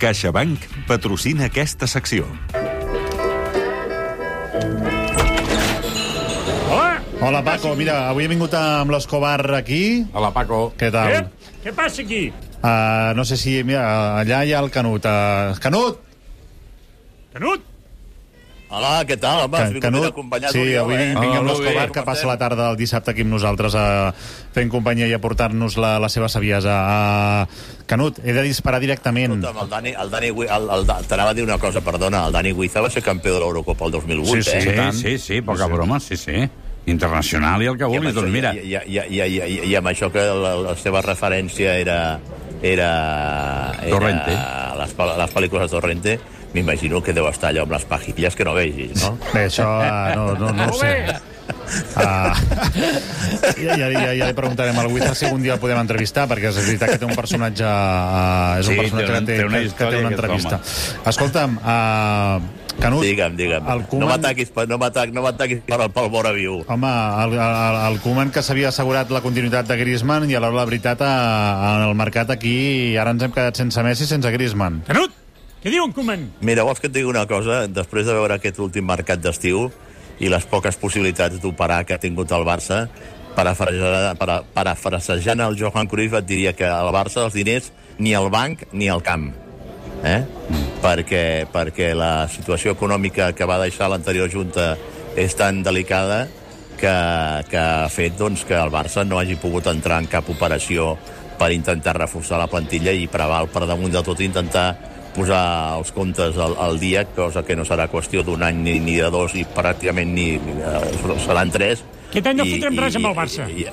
CaixaBank patrocina aquesta secció. Hola! Hola, Paco. Mira, avui he vingut amb l'Escobar aquí. Hola, Paco. Què tal? Eh? Què passa aquí? Uh, no sé si... Mira, allà hi ha el Canut. Uh, Canut! Canut? Hola, què tal? Home, has vingut ben acompanyat sí, avui eh? vinc, amb l'Escobar, que passa la tarda del dissabte aquí amb nosaltres a fent companyia i a portar-nos la, la seva saviesa. Uh, Canut, he de disparar directament. Escolta'm, el Dani, el Dani, Gui- el, el, t'anava a dir una cosa, perdona, el Dani Guiza va ser campió de l'Eurocopa el 2008, Sí, sí. eh? Sí, tant. sí, sí, poca broma, sí, sí. Internacional i el que vulguis, això, doncs mira. i, i, i, i, i, i amb això que la, la seva referència era era, era Torrente. les, les pel·lícules de Torrente m'imagino que deu estar allò amb les pajilles que no vegis, no? Bé, això uh, no, no, no ho sé. Uh, ja, ja, ja, ja li preguntarem al Guiza si algun dia el podem entrevistar, perquè és veritat que té un personatge... Uh, és un Sí, personatge té una- que té, té una que, que té història, una entrevista. Escolta'm, uh, Canut, Digue'm, digue'm. el No Koeman... m'ataquis no m'atac- no m'ataquis per al pel vora viu. Home, el, el, el Koeman que s'havia assegurat la continuïtat de Griezmann i a l'hora de la veritat en el mercat aquí ara ens hem quedat sense Messi i sense Griezmann. Canut? Què diu en Koeman? Mira, vols que et digui una cosa? Després de veure aquest últim mercat d'estiu i les poques possibilitats d'operar que ha tingut el Barça, parafrasejant, para, parafrasejant el Johan Cruyff et diria que al Barça els diners ni al banc ni al camp. Eh? Perquè, perquè la situació econòmica que va deixar l'anterior Junta és tan delicada que, que ha fet doncs, que el Barça no hagi pogut entrar en cap operació per intentar reforçar la plantilla i preval per damunt de tot intentar posar els comptes al, al dia, cosa que no serà qüestió d'un any ni, ni de dos i pràcticament ni, eh, seran tres. Aquest any no I- fotrem i- res amb el i- Barça. i-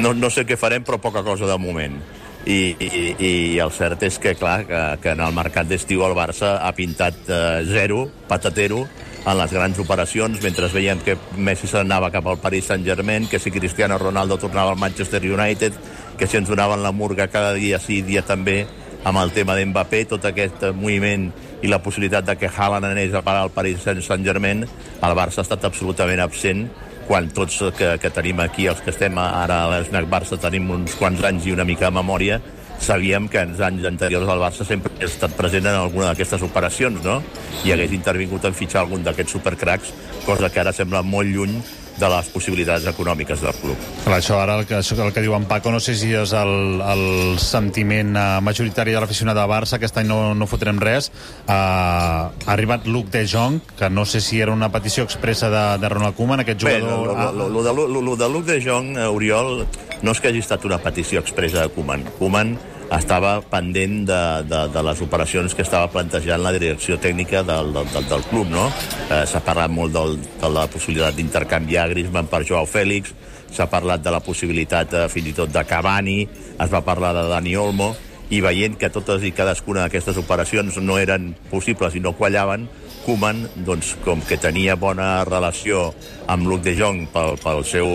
no, no sé què farem, però poca cosa de moment. I, i, i el cert és que, clar, que, que en el mercat d'estiu el Barça ha pintat eh, zero, patatero, en les grans operacions, mentre veiem que Messi s'anava cap al Paris Saint-Germain, que si Cristiano Ronaldo tornava al Manchester United, que si ens donaven la murga cada dia sí, dia també, amb el tema d'Mbappé, tot aquest moviment i la possibilitat de que Haaland anés a parar al Paris Saint-Germain, el Barça ha estat absolutament absent quan tots que, que tenim aquí, els que estem ara a l'Snac Barça, tenim uns quants anys i una mica de memòria, sabíem que els anys anteriors el Barça sempre ha estat present en alguna d'aquestes operacions, no? I hagués intervingut en fitxar algun d'aquests supercracs, cosa que ara sembla molt lluny de les possibilitats econòmiques del club. Clar, això ara el que, això, el que diu en Paco no sé si és el, el sentiment uh, majoritari de l'aficionat de Barça aquest any no, no fotrem res uh, ha arribat Luc de Jong que no sé si era una petició expressa de, de Ronald Koeman aquest Bé, jugador lo, lo, lo, lo, de, lo, lo de Luc de Jong, eh, Oriol, no és que hagi estat una petició expressa de Koeman. Koeman estava pendent de, de, de les operacions que estava plantejant la direcció tècnica del, del, del, club, no? Eh, s'ha parlat molt del, de la possibilitat d'intercanviar Griezmann per Joao Fèlix, s'ha parlat de la possibilitat eh, fins i tot de Cavani, es va parlar de Dani Olmo, i veient que totes i cadascuna d'aquestes operacions no eren possibles i no quallaven, Koeman, doncs, com que tenia bona relació amb Luc de Jong pel, pel, seu,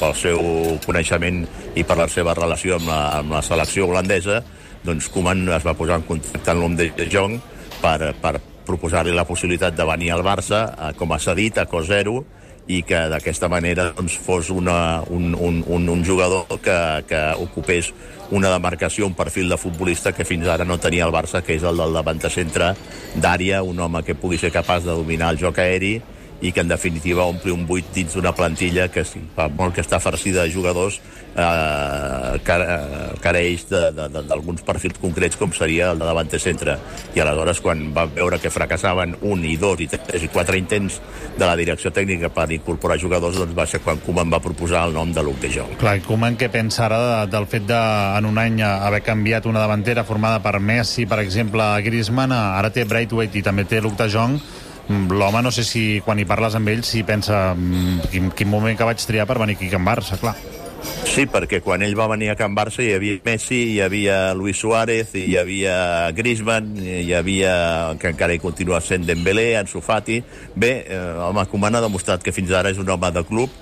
pel seu coneixement i per la seva relació amb la, amb la selecció holandesa, doncs Koeman es va posar en contacte amb Luc de Jong per, per proposar-li la possibilitat de venir al Barça eh, com a cedit a cost zero i que d'aquesta manera doncs, fos una, un, un, un, un jugador que, que ocupés una demarcació, un perfil de futbolista que fins ara no tenia el Barça, que és el del davanter centre d'àrea, un home que pugui ser capaç de dominar el joc aeri i que en definitiva ompli un buit dins d'una plantilla que fa molt que està farcida de jugadors eh, care- careix de- de- de- d'alguns perfils concrets com seria el de davanter centre. I aleshores quan va veure que fracassaven un i dos i tres i quatre intents de la direcció tècnica per incorporar jugadors doncs va ser quan Koeman va proposar el nom de Luc de Jong. Clar, Koeman què pensa ara de, del fet de, en un any, haver canviat una davantera formada per Messi, per exemple, Griezmann, ara té Braithwaite i també té Luc de Jong, l'home no sé si quan hi parles amb ell si pensa mm, quin, quin moment que vaig triar per venir aquí a Can Barça, clar. Sí, perquè quan ell va venir a Can Barça hi havia Messi, hi havia Luis Suárez, hi havia Griezmann, hi havia, que encara hi continua sent Dembélé, Ansu Fati... Bé, eh, home, Koeman ha demostrat que fins ara és un home de club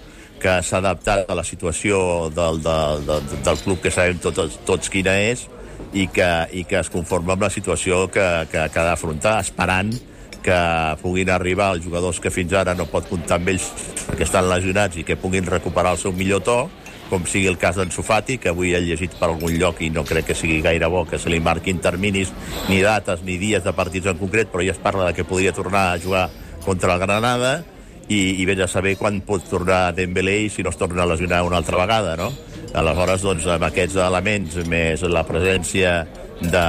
que s'ha adaptat a la situació del, del, del, del club que sabem tots, tots quina és i que, i que es conforma amb la situació que, que, que ha d'afrontar, esperant que puguin arribar els jugadors que fins ara no pot comptar amb ells perquè estan lesionats i que puguin recuperar el seu millor to com sigui el cas d'en Sofati, que avui he llegit per algun lloc i no crec que sigui gaire bo que se li marquin terminis, ni dates, ni dies de partits en concret, però ja es parla de que podria tornar a jugar contra el Granada i, i vés a saber quan pot tornar Dembélé i si no es torna a lesionar una altra vegada, no? Aleshores, doncs, amb aquests elements, més la presència de,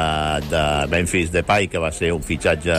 de Memphis Depay, que va ser un fitxatge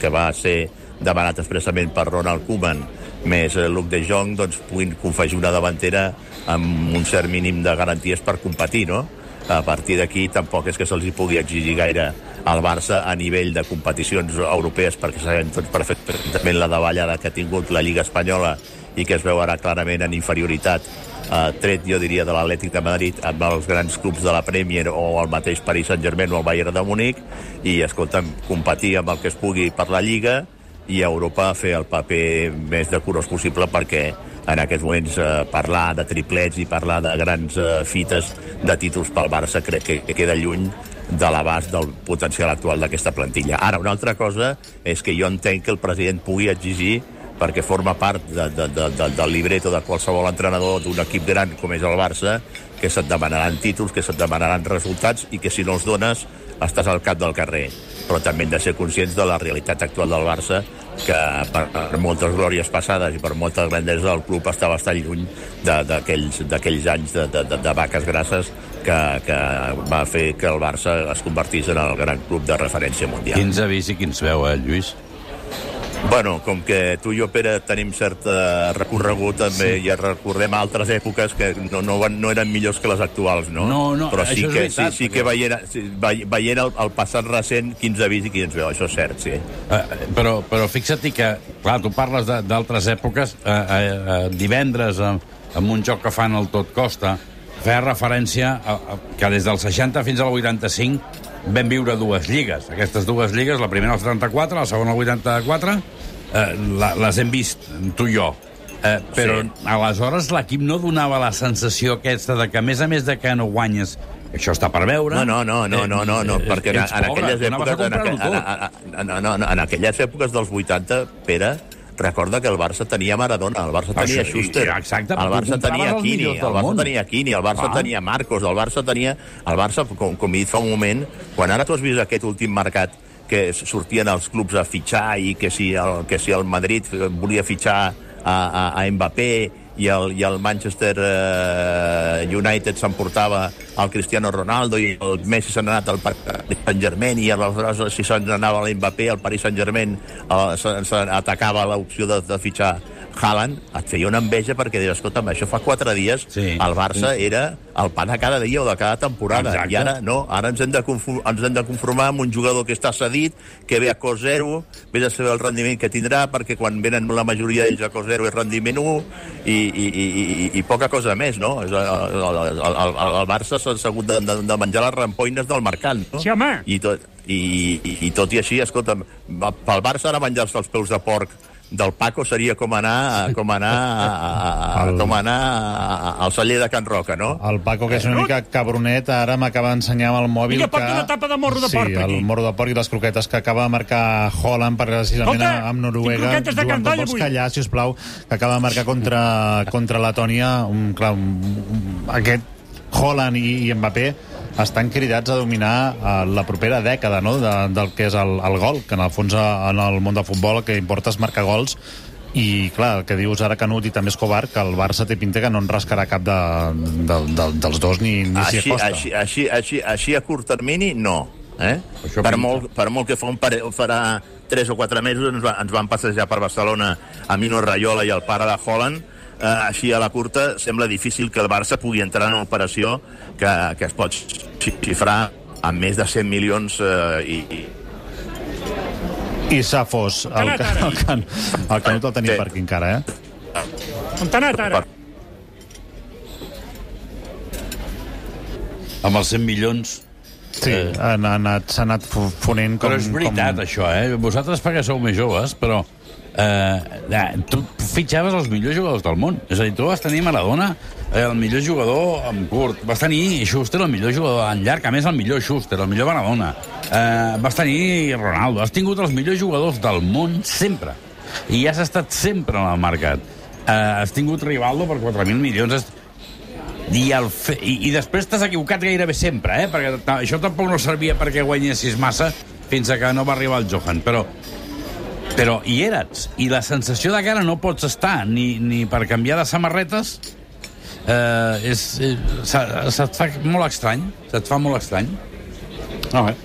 que va ser demanat expressament per Ronald Koeman, més Luc de Jong, doncs puguin confegir una davantera amb un cert mínim de garanties per competir, no? A partir d'aquí tampoc és que se'ls pugui exigir gaire al Barça a nivell de competicions europees, perquè sabem tots perfectament la davallada que ha tingut la Lliga Espanyola i que es veu ara clarament en inferioritat eh, tret, jo diria, de l'Atlètic de Madrid amb els grans clubs de la Premier o el mateix Paris Saint-Germain o el Bayern de Múnich i, escolta'm, competir amb el que es pugui per la Lliga i a Europa fer el paper més decorós possible perquè en aquests moments eh, parlar de triplets i parlar de grans eh, fites de títols pel Barça crec que, que queda lluny de l'abast del potencial actual d'aquesta plantilla. Ara, una altra cosa és que jo entenc que el president pugui exigir perquè forma part de, de, de, de, del libreto de qualsevol entrenador d'un equip gran com és el Barça, que se't demanaran títols, que se't demanaran resultats i que si no els dones estàs al cap del carrer. Però també hem de ser conscients de la realitat actual del Barça, que per moltes glòries passades i per molta grandesa del club està bastant lluny d'aquells anys de, de, de, de vaques grasses que, que va fer que el Barça es convertís en el gran club de referència mundial. Quins avís i quins veu, eh, Lluís? Bueno, com que tu i jo, Pere, tenim cert uh, recorregut, també sí. ja recordem altres èpoques que no, no, van, no eren millors que les actuals, no? No, no, Però sí això és que, veritat, sí, sí que veient, sí, veient el, el passat recent, quins avís i quins veu, això és cert, sí. Uh, però, però fixa't que, clar, tu parles d'altres èpoques, uh, uh, uh, divendres, uh, amb un joc que fan al Tot Costa, feia referència a, a, que des del 60 fins al 85 vam viure dues lligues. Aquestes dues lligues, la primera al 74, la segona al 84, eh, la, les hem vist, tu i jo. Eh, però sí. aleshores l'equip no donava la sensació aquesta de que, a més a més de que no guanyes, això està per veure... No, no, no, no, no, no, no perquè en, en aquelles èpoques... En, en, en, en, en, en aquelles èpoques dels 80, Pere, recorda que el Barça tenia Maradona, el Barça tenia Això, Schuster, exacte, el Barça tenia Quini, el Barça món. tenia Quini, el Barça ah. tenia Marcos, el Barça tenia... El Barça, com, com he dit fa un moment, quan ara tu has vist aquest últim mercat que sortien els clubs a fitxar i que si el, que si el Madrid volia fitxar a, a, a Mbappé i el, i el Manchester uh, United s'emportava el Cristiano Ronaldo i el Messi s'ha anat al Paris Saint-Germain i aleshores si se'n anava l'Mbappé el Paris Saint-Germain uh, atacava l'opció de, de fitxar Haaland et feia una enveja perquè deies, escolta'm, això fa quatre dies sí. el Barça sí. era el pa de cada dia o de cada temporada. Exacte. I ara no, ara ens hem, de ens hem de conformar amb un jugador que està cedit, que ve a cos zero, ve a saber el rendiment que tindrà, perquè quan venen la majoria d'ells a cos zero és rendiment 1, i, i, i, i, i poca cosa més, no? El, el, el, el, el Barça s'ha hagut de, de, de menjar les rampoines del mercat, no? Sí, home! I tot, i, i, i tot i així, escolta'm, pel Barça ara menjar-se els peus de porc del Paco seria com anar, com anar, a, a, el... com anar al celler de Can Roca, no? El Paco, que és una mica cabronet, ara m'acaba d'ensenyar amb el mòbil Vinga, que... Vinga, una tapa de morro de porc, sí, aquí. el morro de porc i les croquetes que acaba de marcar Holland precisament Escolta, amb Noruega. Tinc de Joan, pots callar, si us plau, que acaba de marcar contra, contra Letònia. Un, clar, un, un, aquest Holland i, i Mbappé estan cridats a dominar uh, la propera dècada no? de, del que és el, el gol, que en el fons en el món del futbol el que importa és marcar gols i clar, el que dius ara Canut i també Escobar, que el Barça té pinta que no en rascarà cap de, de, de, dels dos ni, ni així, s'hi acosta. Així, així, així, així a curt termini, no. Eh? per, molt, per molt que fa un pare, farà 3 o 4 mesos ens, va, ens van passejar per Barcelona a Mino Raiola i el pare de Holland eh, així a la curta sembla difícil que el Barça pugui entrar en una operació que, que es pot xifrar amb més de 100 milions eh, i, i i s'ha fos. El, el, el, can, el Canut el tenim sí. per aquí encara, eh? On t'ha anat, ara? Amb els 100 milions... Sí, eh... s'ha anat, anat fonent com... Però és veritat, com... això, eh? Vosaltres perquè sou més joves, però eh, eh, tu fitxaves els millors jugadors del món. És a dir, tu vas tenir Maradona, eh, el millor jugador en curt, vas tenir Schuster, el millor jugador en llarg, a més el millor Schuster, el millor Maradona, eh, vas tenir Ronaldo, has tingut els millors jugadors del món sempre. I has estat sempre en el mercat. Eh, has tingut Rivaldo per 4.000 milions. Has... I, el fe... I, I després t'has equivocat gairebé sempre, eh? Perquè això tampoc no servia perquè guanyessis massa fins a que no va arribar el Johan, però però hi eres, i la sensació de que ara no pots estar ni, ni per canviar de samarretes eh, és, eh, se, se't fa molt estrany, se't fa molt estrany. No, eh?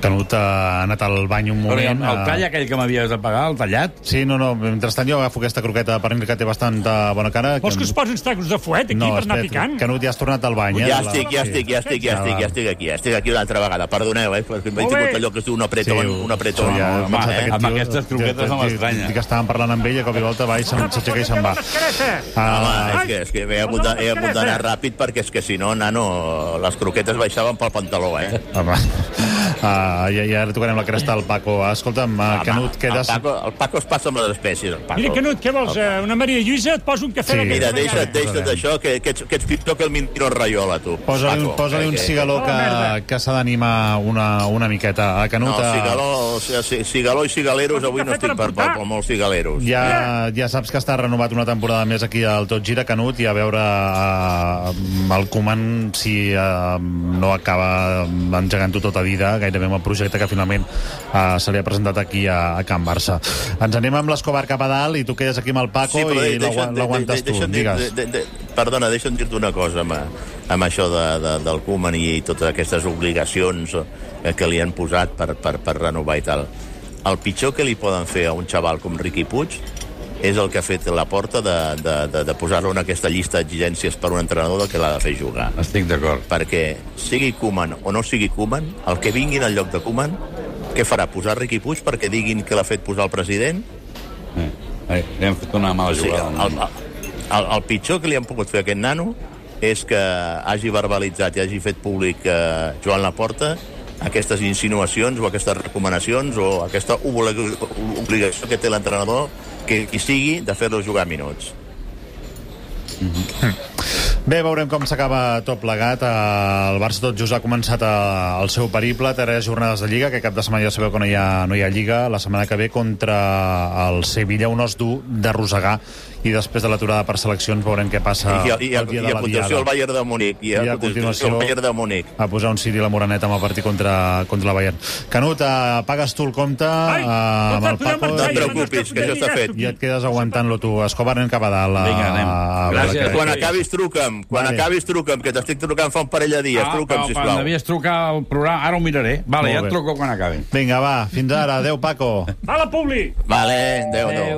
Canut ha anat al bany un Però el, moment... el eh, tall aquell que m'havies de pagar, el tallat, Sí, no, no, mentrestant jo agafo aquesta croqueta de pernil que té bastanta bona cara. Vols que es posin uns tacos de fuet aquí no, per anar picant? Canut, ja has tornat al bany, eh? Ja La- estic, ja estic, ja estic, ja estic, ja estic aquí, ja estic aquí una altra vegada. Perdoneu, eh, perquè m'he tingut allò que es diu un apretón, Sí, un apretón. ja, home, he pensat, eh, amb aquestes croquetes no m'estranya. dic que estàvem parlant amb ell i a cop i volta va i se'n- s'aixeca i se'n va. Home, Ah, és que, és que he hagut de- he hagut d'anar ràpid perquè és que si no, nano, les croquetes baixaven pel pantaló, eh? home, ah, ja, ja tocarem la cresta al Paco. Escolta'm, ah, Canut, el, quedes... Paco, el Paco es passa amb les espècies, el Paco. Mira, Canut, què vols? eh, Una Maria Lluïsa? Et poso un cafè Sí. Mira, deixa't, deixa't d'això, que, que, ets, que ets pitjor que el Mintino Rayola, tu. Posa-li un, posa un que- cigaló Oh, que, que s'ha d'animar una, una miqueta. A Canut, No, ah, cigaló, cigaló i cigaleros, avui no estic per, per, per molts cigaleros. Ja, ja saps que està renovat una temporada més aquí al Tot Gira Canut i a veure uh, el Koeman si uh, no acaba engegant-ho tota vida gairebé amb el projecte que finalment uh, se li ha presentat aquí a, a Can Barça. Ens anem amb l'Escobar cap a dalt i tu quedes aquí amb el Paco però i de- de- l'aguantes de- tu. Digues. de- de- Perdona, deixa'm dir-te una cosa amb, amb això de, de, del Koeman i totes aquestes obligacions eh, que li han posat per, per, per renovar i tal. El pitjor que li poden fer a un xaval com Riqui Puig és el que ha fet la porta de, de, de, de posar-lo en aquesta llista d'exigències per un entrenador del que l'ha de fer jugar. estic d'acord. Perquè sigui Koeman o no sigui Koeman, el que vingui al lloc de Koeman, què farà? Posar Riqui Puig perquè diguin que l'ha fet posar el president? Eh, eh, li hem fet una mala O sigui, jugada. el, el, el pitjor que li han pogut fer a aquest nano és que hagi verbalitzat i hagi fet públic eh, Joan Laporta aquestes insinuacions o aquestes recomanacions o aquesta obli- obligació que té l'entrenador que qui sigui de fer-lo jugar minuts. Bé, veurem com s'acaba tot plegat. Eh, El Barça tot just ha començat eh, el seu periple, tres jornades de Lliga, que cap de setmana ja sabeu que no hi ha, no hi ha Lliga. La setmana que ve contra el Sevilla, un os dur de rosegar, i després de l'aturada per seleccions veurem què passa I, i, i, el dia i de a la continuació el Diada. Bayern de Múnich. I a, I a continuació continuació- el Bayern de Múnich. a posar un Siri a la Moraneta amb el partit contra, contra la Bayern. Canut, eh, pagues tu el compte Ai, eh, amb el Paco No et preocupis, que això està fet. i et quedes aguantant-lo tu. Escobar, anem cap a dalt. a- Vinga, anem. a- Gràcies. a- Quan acabis, truca'm. Quan Vale. acabis, truca'm, que t'estic trucant fa un parell de dies. Ah, truca'm, sisplau. em devies trucar al programa, ara ho miraré. Vale, Molt ja et truco quan acabi. Vinga, va, fins ara. Adéu, Paco. Va la Publi! Vale, adéu, adéu.